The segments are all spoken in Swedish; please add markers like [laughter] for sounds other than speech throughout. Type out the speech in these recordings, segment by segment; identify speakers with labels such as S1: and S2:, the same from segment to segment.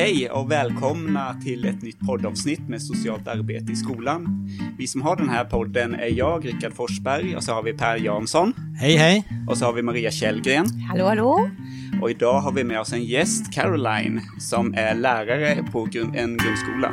S1: Hej och välkomna till ett nytt poddavsnitt med socialt arbete i skolan. Vi som har den här podden är jag, Rickard Forsberg, och så har vi Per Jansson.
S2: Hej hej!
S1: Och så har vi Maria Källgren.
S3: Hallå hallå!
S1: Och idag har vi med oss en gäst, Caroline, som är lärare på en grundskola.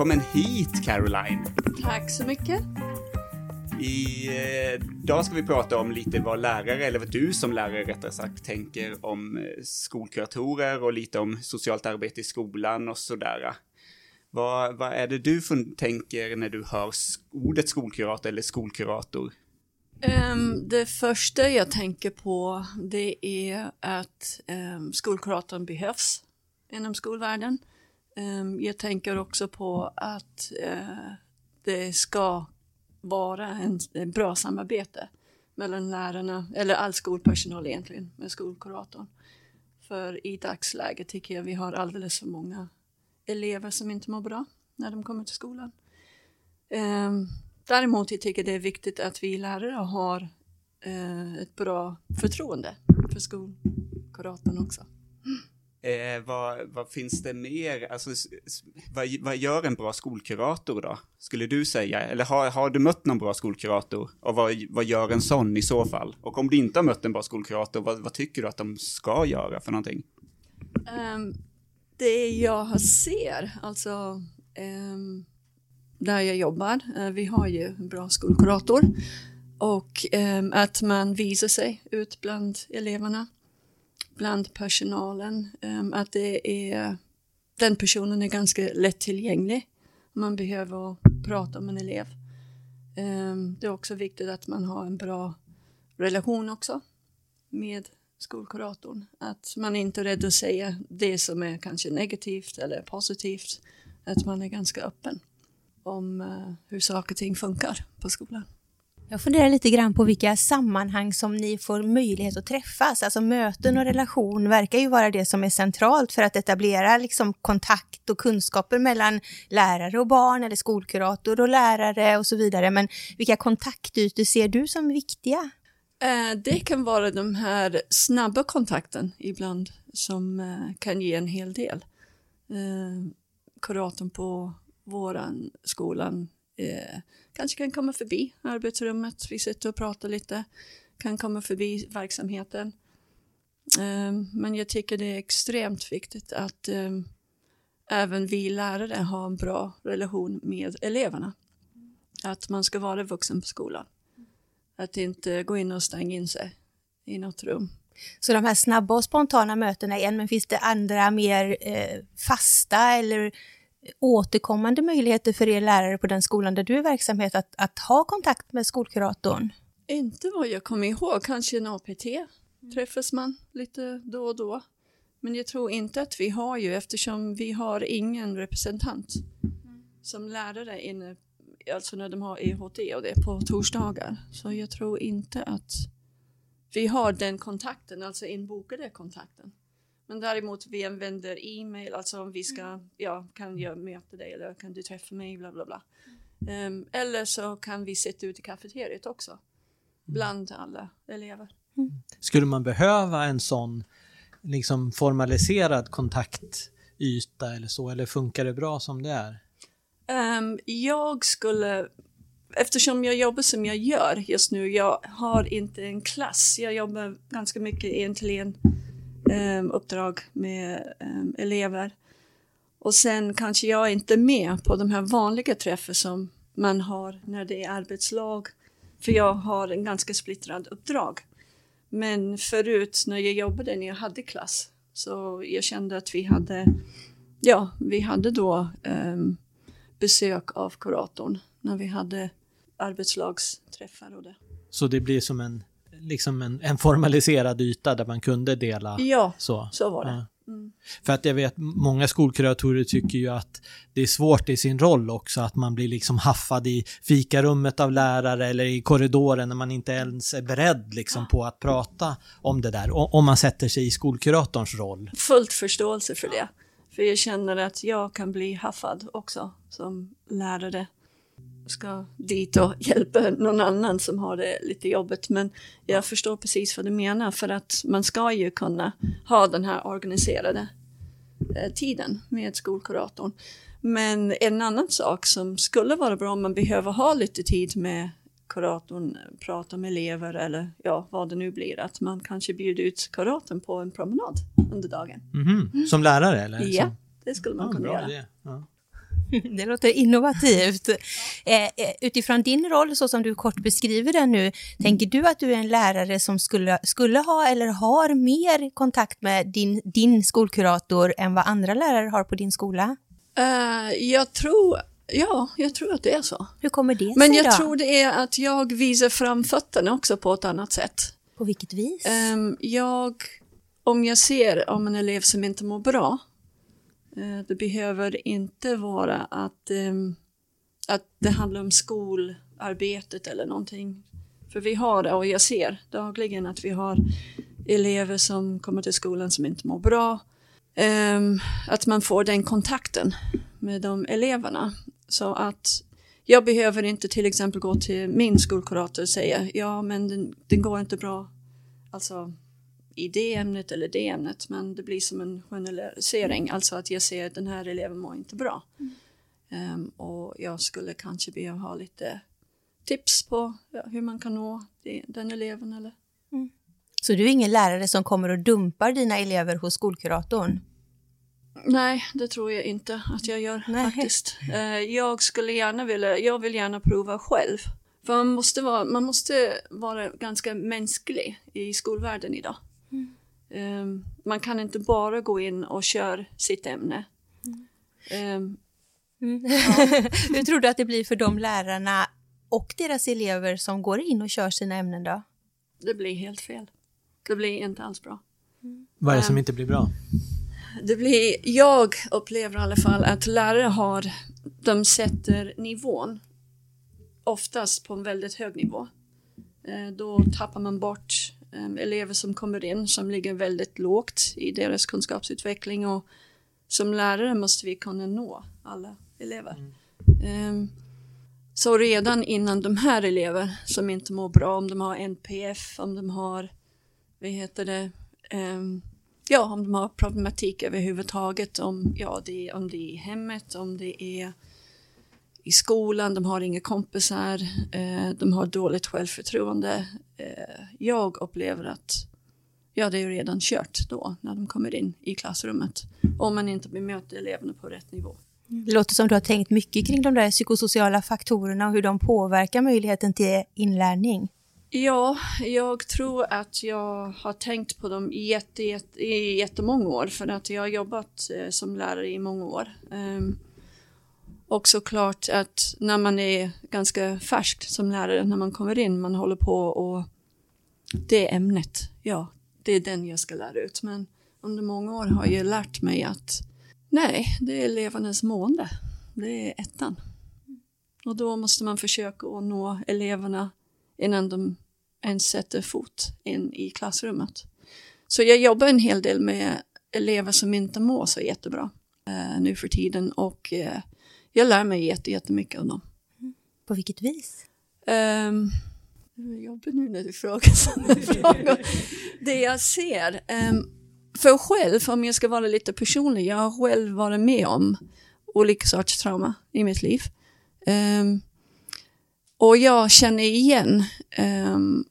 S1: Välkommen hit Caroline.
S3: Tack så mycket.
S1: I, eh, idag ska vi prata om lite vad lärare, eller vad du som lärare rättare sagt, tänker om eh, skolkuratorer och lite om socialt arbete i skolan och sådär. Vad, vad är det du tänker när du hör ordet skolkurator eller skolkurator?
S3: Ehm, det första jag tänker på det är att um, skolkuratorn behövs inom skolvärlden. Ehm, jag tänker också på att eh, det ska vara en, en bra samarbete mellan lärarna, eller all skolpersonal egentligen, med skolkuratorn. För i dagsläget tycker jag vi har alldeles för många elever som inte mår bra när de kommer till skolan. Ehm, däremot jag tycker det är viktigt att vi lärare har eh, ett bra förtroende för skolkuratorn också.
S1: Eh, vad, vad finns det mer? Alltså, vad, vad gör en bra skolkurator då? Skulle du säga? Eller har, har du mött någon bra skolkurator? Och vad, vad gör en sån i så fall? Och om du inte har mött en bra skolkurator, vad, vad tycker du att de ska göra för någonting?
S3: Um, det jag ser, alltså um, där jag jobbar, uh, vi har ju en bra skolkurator och um, att man visar sig ut bland eleverna, bland personalen, ehm, att det är den personen är ganska lättillgänglig. Man behöver prata med en elev. Ehm, det är också viktigt att man har en bra relation också med skolkuratorn. Att man inte är rädd att säga det som är kanske negativt eller positivt. Att man är ganska öppen om eh, hur saker och ting funkar på skolan.
S4: Jag funderar lite grann på vilka sammanhang som ni får möjlighet att träffas. Alltså möten och relation verkar ju vara det som är centralt för att etablera liksom kontakt och kunskaper mellan lärare och barn eller skolkurator och lärare och så vidare. Men vilka kontaktytor ser du som viktiga?
S3: Eh, det kan vara de här snabba kontakten ibland som eh, kan ge en hel del. Eh, kuratorn på våran skolan kanske kan komma förbi arbetsrummet, vi sitter och pratar lite, kan komma förbi verksamheten. Ehm, men jag tycker det är extremt viktigt att ehm, även vi lärare har en bra relation med eleverna. Att man ska vara vuxen på skolan. Att inte gå in och stänga in sig i något rum.
S4: Så de här snabba och spontana mötena är en, men finns det andra mer eh, fasta eller återkommande möjligheter för er lärare på den skolan där du är verksamhet att, att ha kontakt med skolkuratorn?
S3: Inte vad jag kommer ihåg, kanske en APT träffas man lite då och då. Men jag tror inte att vi har ju, eftersom vi har ingen representant som lärare inne, alltså när de har EHT och det på torsdagar. Så jag tror inte att vi har den kontakten, alltså inbokade kontakten. Men däremot vi använder e-mail, alltså om vi ska, ja, kan jag möta dig eller kan du träffa mig, bla bla bla. Ehm, eller så kan vi sitta ute i kafeteriet också, bland alla elever.
S2: Skulle man behöva en sån liksom formaliserad kontaktyta eller så, eller funkar det bra som det är?
S3: Ehm, jag skulle, eftersom jag jobbar som jag gör just nu, jag har inte en klass. Jag jobbar ganska mycket en till en Ehm, uppdrag med ehm, elever. Och sen kanske jag inte är med på de här vanliga träffar som man har när det är arbetslag. För jag har en ganska splittrad uppdrag. Men förut när jag jobbade, när jag hade klass, så jag kände att vi hade, ja, vi hade då ehm, besök av kuratorn när vi hade arbetslagsträffar och det.
S2: Så det blir som en, liksom en, en formaliserad yta där man kunde dela
S3: Ja,
S2: så?
S3: så var det. Mm.
S2: För att jag vet, många skolkuratorer tycker ju att det är svårt i sin roll också, att man blir liksom haffad i fikarummet av lärare eller i korridoren när man inte ens är beredd liksom på att prata om det där, om man sätter sig i skolkuratorns roll.
S3: Fullt förståelse för det. För jag känner att jag kan bli haffad också som lärare. Ska dit och [laughs] hjälpa någon annan som har det lite jobbigt. Men jag förstår precis vad du menar för att man ska ju kunna ha den här organiserade eh, tiden med skolkuratorn. Men en annan sak som skulle vara bra om man behöver ha lite tid med kuratorn, prata med elever eller ja, vad det nu blir, att man kanske bjuder ut kuratorn på en promenad under dagen.
S2: Mhm. Som lärare eller?
S3: Ja, det skulle man
S2: Ja,
S3: kunna göra.
S2: Ja. [laughs]
S4: Det låter innovativt. Eh, eh, utifrån din roll, så som du kort beskriver den nu, tänker du att du är en lärare som skulle, skulle ha eller har mer kontakt med din, din skolkurator än vad andra lärare har på din skola?
S3: Eh, jag tror, ja, jag tror att det är så.
S4: Hur kommer det
S3: Men
S4: sig
S3: jag
S4: då?
S3: tror det är att jag visar fram fötterna också på ett annat sätt.
S4: På vilket vis?
S3: Ehm, jag, om jag ser om en elev som inte mår bra, Eh, det behöver inte vara att, ehm, att det handlar om skolarbetet eller någonting. För vi har, och jag ser dagligen att vi har elever som kommer till skolan som inte mår bra. Ehm, att man får den kontakten med de eleverna. Så att jag behöver inte till exempel gå till min skolkurator och säga ja men den, den går inte bra alltså i det ämnet eller det ämnet men det blir som en generalisering alltså att jag ser att den här eleven mår inte bra Ehm, och jag skulle kanske behöva ha lite tips på ja, hur man kan nå det, den eleven eller
S4: Så du är ingen lärare som kommer och dumpar dina elever hos skolkuratorn?
S3: Nej, det tror jag inte att jag gör
S4: Nej.
S3: faktiskt. Eh, jag skulle gärna vilja, jag vill gärna prova själv. För man måste vara, man måste vara ganska mänsklig i skolvärlden idag. Eh, man kan inte bara gå in och köra sitt ämne. Eh, [laughs]
S4: Hur tror du att det blir för de lärarna och deras elever som går in och kör sina ämnen då?
S3: det blir helt fel. Det blir inte alls bra.
S2: Vad är det som
S3: Ehm.
S2: inte blir bra?
S3: Det blir, jag upplever i alla fall att lärare har, de sätter nivån oftast på en väldigt hög nivå. Då tappar man bort elever som kommer in som ligger väldigt lågt i deras kunskapsutveckling och som lärare måste vi kunna nå alla elever. Eh, Så redan innan de här elever som inte mår bra, om de har NPF, om de har, vad heter det, ehm, ja, om de har problematik överhuvudtaget, om, ja, det, om det är i hemmet, om det är i skolan, de har inga kompisar, eh, de har dåligt självförtroende. Eh, jag upplever att ja, det är redan kört då när de kommer in i klassrummet. Om man inte bemöter eleverna på rätt nivå.
S4: Det låter som du har tänkt mycket kring de där psykosociala faktorerna och hur de påverkar möjligheten till inlärning.
S3: Ja, jag tror att jag har tänkt på dem i, jätte, jätte, jättemånga år för att jag har jobbat eh, som lärare i många år. Ehm, och såklart att när man är ganska färsk som lärare, när man kommer in, man håller på och det ämnet, ja, det är den jag ska lära ut. Men under många år har jag lärt mig att nej, det är elevernas mående. Det är ettan. Och då måste man försöka att nå eleverna innan de ens sätter fot in i klassrummet. Så jag jobbar en hel del med elever som inte mår så jättebra eh, nu för tiden och eh, jag lär mig jätte, jättemycket av dem.
S4: På vilket vis?
S3: Um, jobbigt nu när du frågar sådana [laughs] frågor. Det jag ser, um, för själv, om jag ska vara lite personlig, jag har själv varit med om olika sorts trauma i mitt liv. Ehm, och jag känner igen ehm,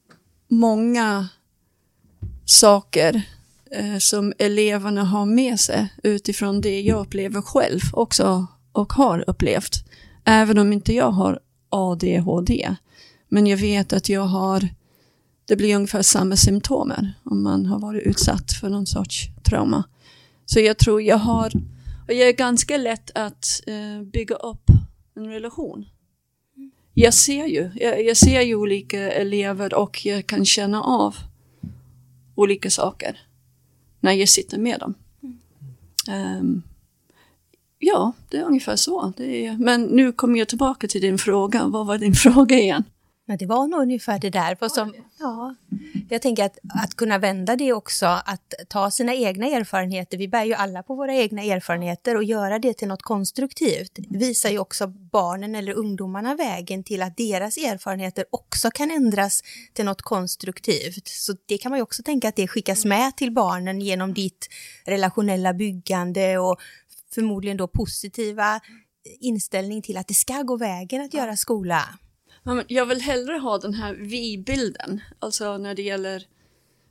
S3: många saker eh, som eleverna har med sig utifrån det jag upplever själv också och har upplevt. Även om inte jag har ADHD. Men jag vet att jag har, det blir ungefär samma symptomer om man har varit utsatt för någon sorts trauma. Så jag tror jag har, och jag är ganska lätt att eh, bygga upp en relation. Jag ser ju, jag, jag ser ju olika elever och jag kan känna av olika saker när jag sitter med dem. Ehm, ja, det är ungefär så. Det är, men nu kommer jag tillbaka till din fråga. Vad var din [laughs] fråga igen?
S4: Ja, det var nog ungefär det där. För som, ja, jag tänker att, att kunna vända det också, att ta sina egna erfarenheter, vi bär ju alla på våra egna erfarenheter och göra det till något konstruktivt visar ju också barnen eller ungdomarna vägen till att deras erfarenheter också kan ändras till något konstruktivt. Så det kan man ju också tänka att det skickas med till barnen genom ditt relationella byggande och förmodligen då positiva inställning till att det ska gå vägen att göra skola.
S3: Jag vill hellre ha den här vi-bilden, alltså när det gäller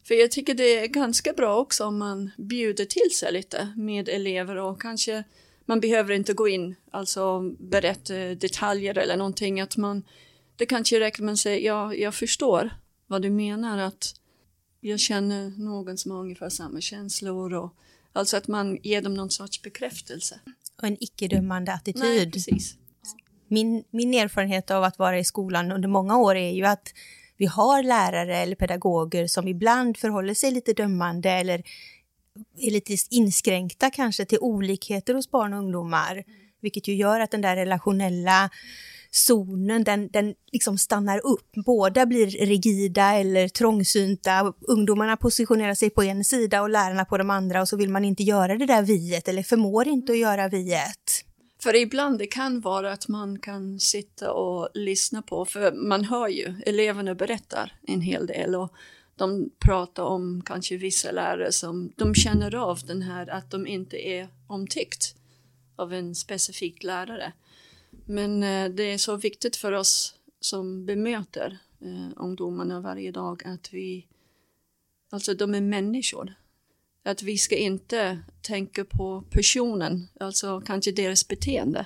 S3: för jag tycker det är ganska bra också om man bjuder till sig lite med elever och kanske man behöver inte gå in, alltså berätta detaljer eller någonting, att man, det kanske räcker med att säga, ja, jag förstår vad du menar, att jag känner någon som har ungefär samma känslor och alltså att man ger dem någon sorts bekräftelse.
S4: Och en icke-dömande attityd.
S3: Nej, precis
S4: min, min erfarenhet av att vara i skolan under många år är ju att vi har lärare eller pedagoger som ibland förhåller sig lite dömande eller är lite inskränkta kanske till olikheter hos barn och ungdomar. Vilket ju gör att den där relationella zonen, den, den liksom stannar upp. Båda blir rigida eller trångsynta. Ungdomarna positionerar sig på en sida och lärarna på de andra och så vill man inte göra det där viet eller förmår inte att göra viet.
S3: För ibland det kan vara att man kan sitta och lyssna på, för man hör ju eleverna berättar en hel del och de pratar om kanske vissa lärare som de känner av den här att de inte är omtyckt av en specifik lärare. Men eh, det är så viktigt för oss som bemöter eh, ungdomarna varje dag att vi, alltså de är människor att vi ska inte tänka på personen, alltså kanske deras beteende.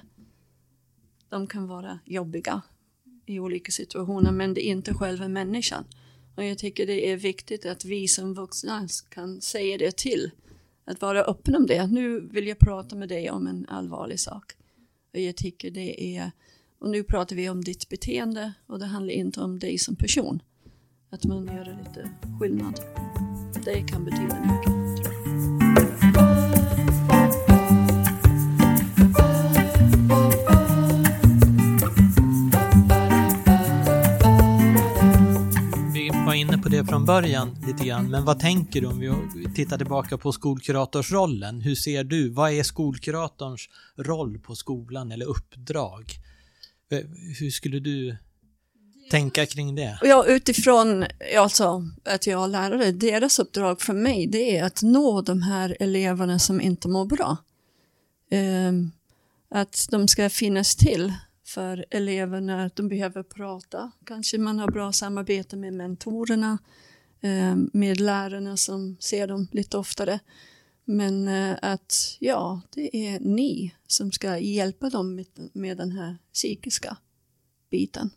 S3: De kan vara jobbiga i olika situationer, men det är inte själva människan. Och jag tycker det är viktigt att vi som vuxna kan säga det till. Att vara öppen om det. Nu vill jag prata med dig om en allvarlig sak. Och jag tycker det är, och nu pratar vi om ditt beteende och det handlar inte om dig som person. Att man gör lite skillnad. Det kan betyda mycket.
S2: Inne på det från början lite grann, men vad tänker du om vi tittar tillbaka på skolkuratorsrollen? Hur ser du? Vad är skolkuratorns roll på skolan eller uppdrag? Hur skulle du tänka kring det?
S3: Ja, utifrån alltså, att jag är lärare, deras uppdrag för mig det är att nå de här eleverna som inte mår bra. Ehm, att de ska finnas till för eleverna, de behöver prata. Kanske man har bra samarbete med mentorerna, eh, med lärarna som ser dem lite oftare. Men eh, att ja, det är ni som ska hjälpa dem med, med den här psykiska biten.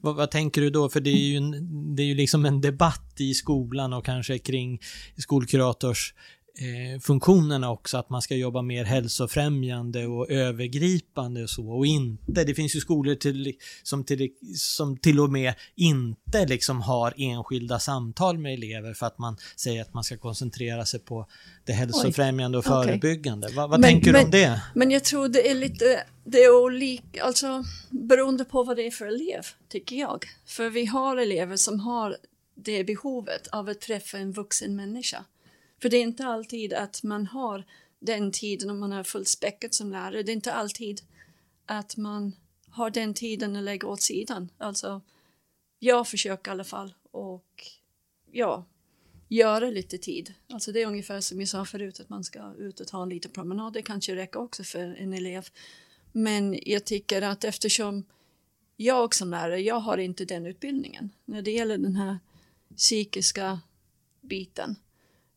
S2: Vad, vad, tänker du då? För det är ju, en, det är ju liksom en debatt i skolan och kanske kring skolkurators eh, funktionerna också, att man ska jobba mer hälsofrämjande och övergripande och så. Och inte, det finns ju skolor till, som, till, som till och med inte liksom har enskilda samtal med elever för att man säger att man ska koncentrera sig på det hälsofrämjande och förebyggande. Okay. Vad, vad men, tänker du om det?
S3: Men jag tror det är lite, det är olika, alltså beroende på vad det är för elev, tycker jag. För vi har elever som har det behovet av att träffa en vuxen människa. För det är inte alltid att man har den tiden om man är fullspäckad som lärare. Det är inte alltid att man har den tiden att lägga åt sidan. Alltså, jag försöker i alla fall och ja, göra lite tid. Alltså det är ungefär som jag sa förut att man ska ut och ta en liten promenad. Det kanske räcker också för en elev. Men jag tycker att eftersom jag som lärare, jag har inte den utbildningen när det gäller den här psykiska biten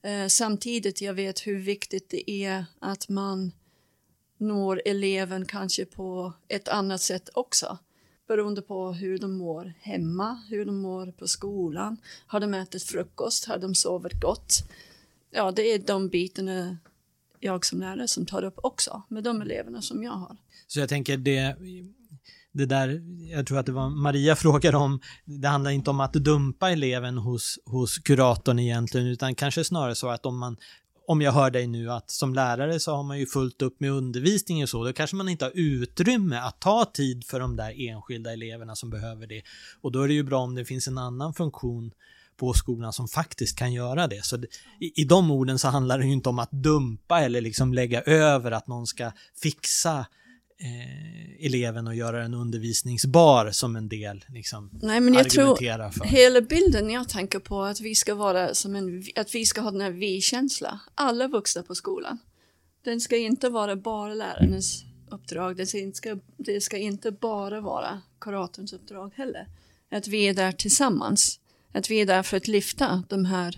S3: Eh, samtidigt jag vet hur viktigt det är att man når eleven kanske på ett annat sätt också. Beroende på hur de mår hemma, hur de mår på skolan. Har de ätit frukost? Har de sovit gott? Ja, det är de bitarna jag som lärare som tar upp också med de eleverna som jag har.
S2: Så jag tänker det det där, jag tror att det var Maria [laughs] frågade om, det handlar inte om att dumpa eleven hos, hos kuratorn egentligen, utan kanske snarare så att om man om jag hör dig nu att som lärare så har man ju fullt upp med undervisning och så, då kanske man inte har utrymme att ta tid för de där enskilda eleverna som behöver det. Och då är det ju bra om det finns en annan funktion på skolan som faktiskt kan göra det. Så i, i de orden så handlar det ju inte om att dumpa eller liksom lägga över att någon ska fixa eh, eleven och göra den undervisningsbar som en del liksom
S3: Nej, men jag tror
S2: för.
S3: hela bilden jag tänker på att vi ska vara som en, att vi ska ha den här vi-känsla. Alla vuxna på skolan. Den ska inte vara bara lärarens uppdrag. Det ska, inte, det ska inte bara vara kuratorns uppdrag heller. Att vi är där tillsammans. Att vi är där för att lyfta de här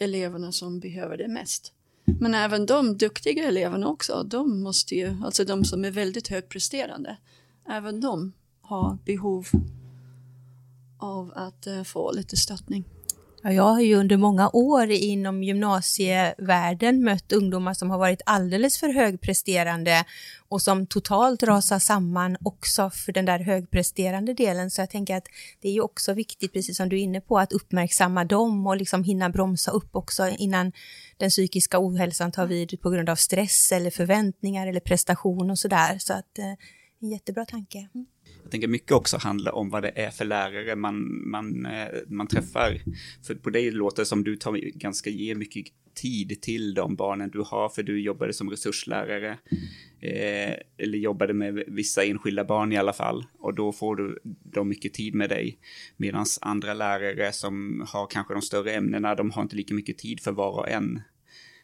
S3: eleverna som behöver det mest. Men även de duktiga eleverna också, de måste ju, alltså de som är väldigt högpresterande, även de har behov av att eh, få lite stöttning.
S4: Ja, jag har ju under många år inom gymnasievärlden mött ungdomar som har varit alldeles för högpresterande och som totalt rasar samman också för den där högpresterande delen. Så jag tänker att det är ju också viktigt, precis som du är inne på, att uppmärksamma dem och liksom hinna bromsa upp också innan den psykiska ohälsan tar vid på grund av stress eller förväntningar eller prestation och sådär. Så att eh, en jättebra tanke. Mm.
S1: Jag tänker mycket också handla om vad det är för lärare man, man, eh, man träffar. För på dig låter det som du tar ganska, ger mycket tid till de barnen du har, för du jobbade som resurslärare. Eh, eller jobbade med vissa enskilda barn i alla fall. Och då får du de mycket tid med dig. Medan andra lärare som har kanske de större ämnena, de har inte lika mycket tid för var och en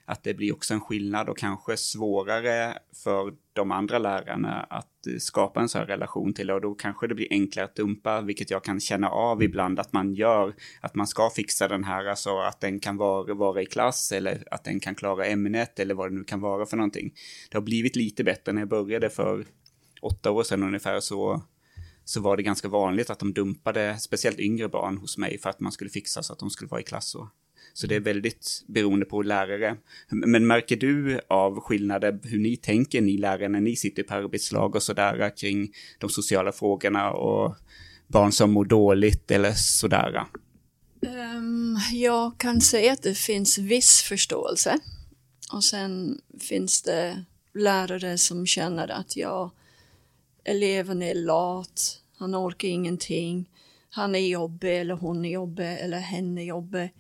S1: att det blir också en skillnad och kanske svårare för de andra lärarna att eh, skapa en sån här relation till det. Och då kanske det blir enklare att dumpa, vilket jag kan känna av ibland att man gör, att man ska fixa den här, alltså att den kan vara, vara i klass eller att den kan klara ämnet eller vad det nu kan vara för någonting. Det har blivit lite bättre. När jag började för åtta år sedan ungefär så så var det ganska vanligt att de dumpade speciellt yngre barn hos mig för att man skulle fixa så att de skulle vara i klass och så det är väldigt beroende på lärare. Men märker du av skillnader hur ni tänker, ni lärare, när ni sitter på arbetslag och sådär kring de sociala frågorna och barn som mår dåligt eller sådär?
S3: Um, jag kan säga att det finns viss förståelse. Och sen finns det lärare som känner att ja, eleven är lat, han orkar ingenting, han är jobbig eller hon är jobbig eller hen är jobbig.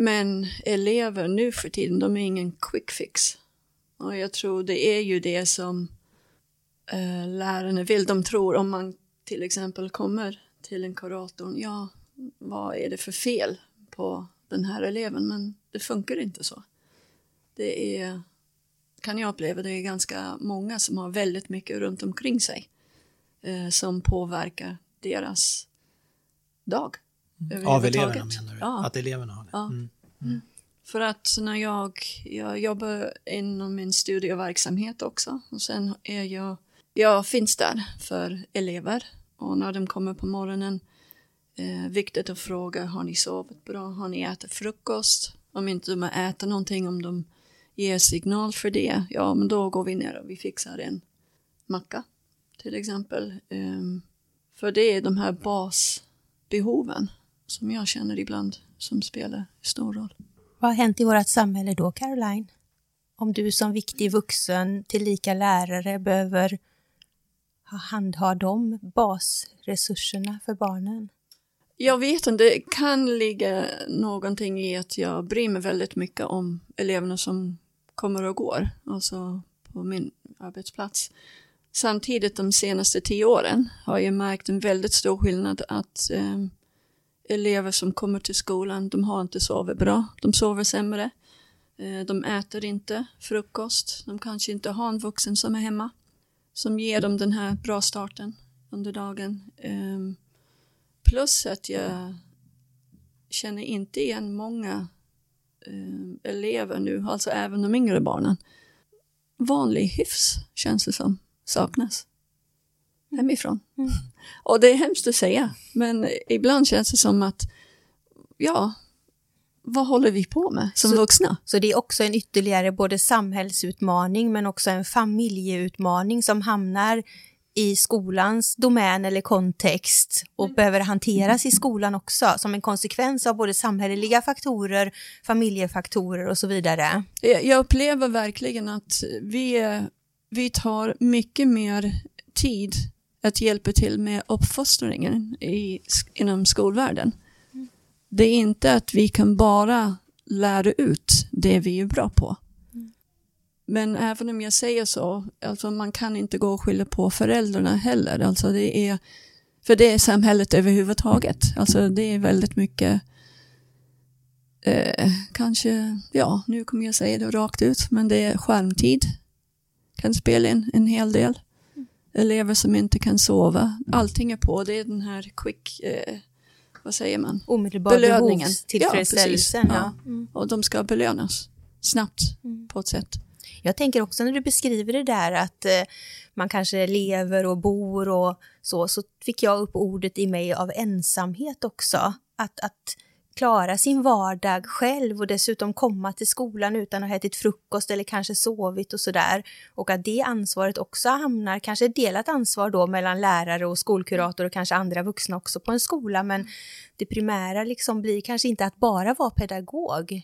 S3: Men elever nu för tiden, de är ingen quick fix. Och jag tror det är ju det som eh, lärarna vill. De tror om man till exempel kommer till en kurator, ja, vad är det för fel på den här eleven? Men det funkar inte så. Det är, kan jag uppleva, det är ganska många som har väldigt mycket runt omkring sig eh, som påverkar deras dag.
S2: Av eleverna menar du? Ja. Att eleverna har det?
S3: Ja. Mm. Mm. För att när jag, jag jobbar inom min studieverksamhet också och sen är jag, jag finns där för elever och när de kommer på morgonen eh, viktigt att fråga har ni sovit bra, har ni ätit frukost? Om inte de har ätit någonting, om de ger signal för det, ja men då går vi ner och vi fixar en macka till exempel. Um, för det är de här basbehoven som jag känner ibland som spelar stor roll.
S4: Vad har hänt i vårt samhälle då, Caroline? Om du som viktig vuxen, tillika lärare, behöver handha de basresurserna för barnen?
S3: Jag vet inte, det kan ligga någonting i att jag bryr mig väldigt mycket om eleverna som kommer och går, alltså på min arbetsplats. Samtidigt de senaste tio åren har jag märkt en väldigt stor skillnad att eh, elever som kommer till skolan, de har inte sovit bra, de sover sämre. Eh, de äter inte frukost, de kanske inte har en vuxen som är hemma som ger dem den här bra starten under dagen. Ehm, plus att jag känner inte igen många ehm, elever nu, alltså även de yngre barnen. Vanlig hyfs känns det som saknas hemifrån. Mm. Och det är hemskt att säga, men ibland känns det som att, ja, vad håller vi på med som
S4: så,
S3: vuxna?
S4: Så det är också en ytterligare både samhällsutmaning men också en familjeutmaning som hamnar i skolans domän eller kontext och behöver hanteras i skolan också som en konsekvens av både samhälleliga faktorer, familjefaktorer och så vidare.
S3: Jag upplever verkligen att vi, vi tar mycket mer tid att hjälpa till med uppfostringen i, inom skolvärlden. Det är inte att vi kan bara lära ut det vi är bra på. Men även om jag säger så, alltså man kan inte gå och skylla på föräldrarna heller. Alltså det är, för det är samhället överhuvudtaget. Alltså det är väldigt mycket, eh, kanske, ja, nu kommer jag säga det rakt ut, men det är skärmtid. Kan spela in en hel del. Elever som inte kan sova. Allting är på, det är den här quick, eh, vad säger man?
S4: Omedelbar
S3: Belöningen.
S4: behovstillfredsställelsen.
S3: Ja,
S4: Ja,
S3: precis.
S4: Mm.
S3: Och de ska belönas snabbt på ett sätt.
S4: Jag tänker också när du beskriver det där att eh, man kanske lever och bor och så, så fick jag upp ordet i mig av ensamhet också. Att, att klara sin vardag själv och dessutom komma till skolan utan att ha ätit frukost eller kanske sovit och sådär. Och att det ansvaret också hamnar, kanske delat ansvar då mellan lärare och skolkurator och kanske andra vuxna också på en skola, men det primära liksom blir kanske inte att bara vara pedagog.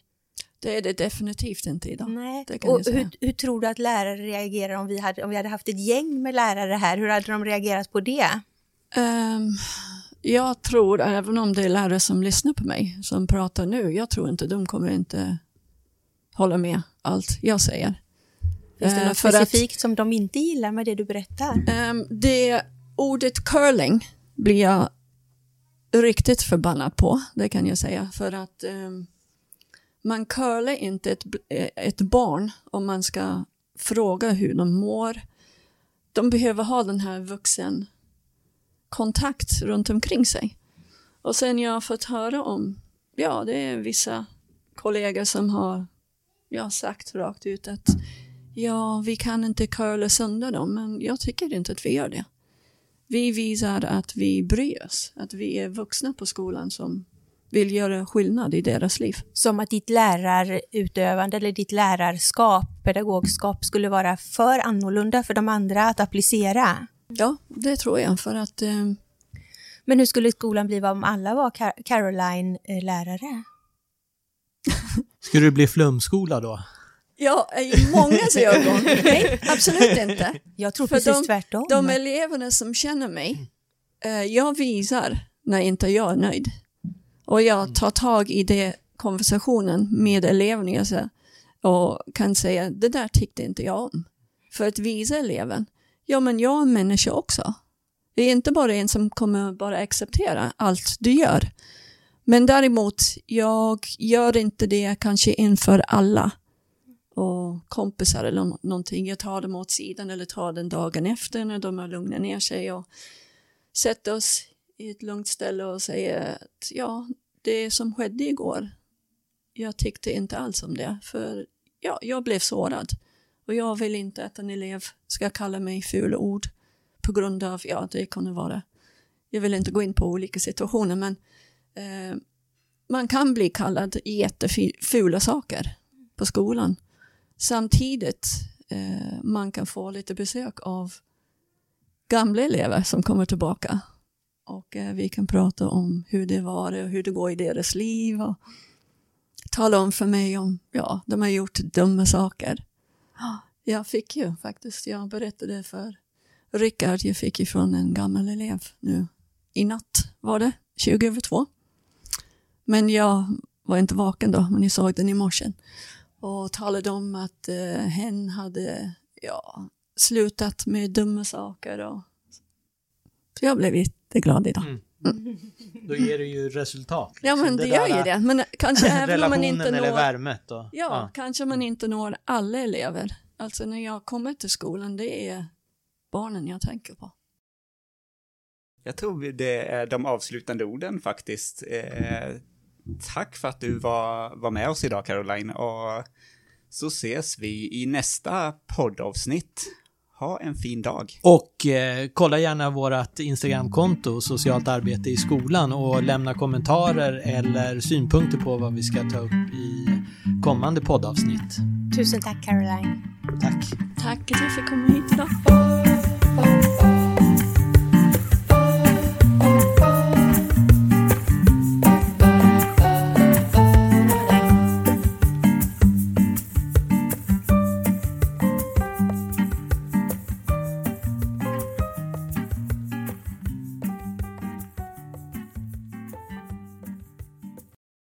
S3: Det är det definitivt inte idag.
S4: Nej. Och hur, hur tror du att lärare reagerar om vi, hade, om vi hade haft ett gäng med lärare här? Hur hade de reagerat på det?
S3: Ehm, jag tror, även om det är lärare som lyssnar på mig, som pratar nu, jag tror inte de kommer inte hålla med allt jag säger.
S4: Finns det
S3: Eh,
S4: något
S3: för att-
S4: specifikt som de inte gillar med det du berättar?
S3: Ehm, det ordet curling blir jag riktigt förbannad på, det kan jag säga. För att ehm, man curlar inte ett, eh, ett barn om man ska fråga hur de mår. De behöver ha den här vuxen kontakt runt omkring sig. Och sen jag har fått höra om, ja det är vissa kollegor som har ja, sagt rakt ut att ja, vi kan inte curla sönder dem, men jag tycker inte att vi gör det. Vi visar att vi bryr oss, att vi är vuxna på skolan som vill göra skillnad i deras liv.
S4: Som att ditt lärarutövande eller ditt lärarskap, pedagogskap, skulle vara för annorlunda för de andra att applicera.
S3: Ja, det tror jag, för att eh,
S4: Men hur skulle skolan bli om alla var Car- Caroline-lärare?
S2: Skulle det bli flumskola då?
S3: ja, i mångas [laughs] ögon, nej, absolut inte.
S4: Jag tror
S3: För
S4: precis tvärtom.
S3: De eleverna som känner mig, eh, jag visar när inte jag är nöjd. Och jag tar tag i det konversationen med eleverna och kan säga det där tyckte inte jag om. För att visa eleven, ja men jag är en människa också. Det är inte bara en som kommer bara acceptera allt du gör. Men däremot, jag gör inte det kanske inför alla och kompisar eller någonting. Jag tar dem åt sidan eller tar den dagen efter när de har lugnat ner sig och sätter oss i ett lugnt ställe och säger att ja, det som skedde igår, jag tyckte inte alls om det för ja, jag blev sårad och jag vill inte att en elev ska kalla mig fula ord på grund av, ja det kunde vara, jag vill inte gå in på olika situationer men eh, man kan bli kallad jättefula saker på skolan. Samtidigt eh, man kan få lite besök av gamla elever som kommer tillbaka. Och eh, vi kan prata om hur det var och hur det går i deras liv och tala om för mig om, ja, de har gjort dumma saker. Jag fick ju faktiskt, jag berättade för Rickard, jag fick ifrån en gammal elev nu i natt var det, 20 över två. Men jag var inte vaken då, men jag såg den i morse och talade om att eh, hen hade ja, slutat med dumma saker. Och... Så jag blev jätteglad idag.
S2: Mm. Då ger det ju resultat.
S3: Ja
S2: liksom.
S3: men det, gör ju det. Men kanske [laughs] även om man inte
S2: eller
S3: når,
S2: värmet då.
S3: ja, kanske man inte når alla elever. Alltså när jag kommer till skolan, det är barnen jag tänker på.
S1: Jag tror det är de avslutande orden faktiskt. Eh, tack för att du var, var med oss idag Caroline och så ses vi i nästa poddavsnitt. Ha en fin dag.
S2: Och eh, kolla gärna vårt Instagramkonto, socialt arbete i skolan och lämna kommentarer eller synpunkter på vad vi ska ta upp i kommande poddavsnitt.
S4: Tusen tack Caroline.
S2: Tack.
S3: Tack att jag fick komma hit idag.